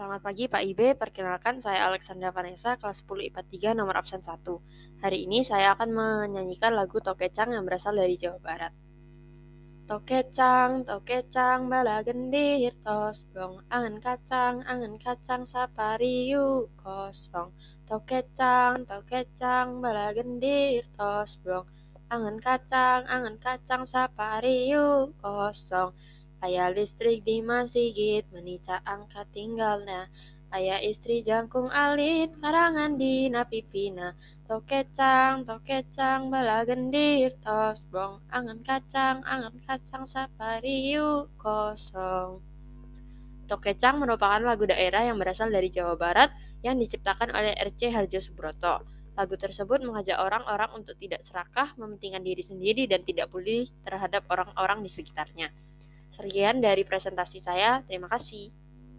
Selamat pagi Pak Ibe, perkenalkan saya Alexandra Vanessa, kelas 10 IPA 3 nomor absen 1. Hari ini saya akan menyanyikan lagu Tokecang yang berasal dari Jawa Barat. Tokecang, tokecang, bala gendir, tosbong, angan kacang, angan kacang, sapariu, kosong. Tokecang, tokecang, bala gendir, tosbong, angan kacang, angan kacang, sapariu, kosong. Ayah listrik di masjid, menica angkat tinggalnya. Ayah istri jangkung alit, karangan di napipina. Tokecang, tokecang, bala gendir, tosbong. Angan kacang, angan kacang, sapariu, kosong. Tokecang merupakan lagu daerah yang berasal dari Jawa Barat yang diciptakan oleh RC Harjo Subroto. Lagu tersebut mengajak orang-orang untuk tidak serakah, mementingkan diri sendiri, dan tidak peduli terhadap orang-orang di sekitarnya. Sekian dari presentasi saya. Terima kasih.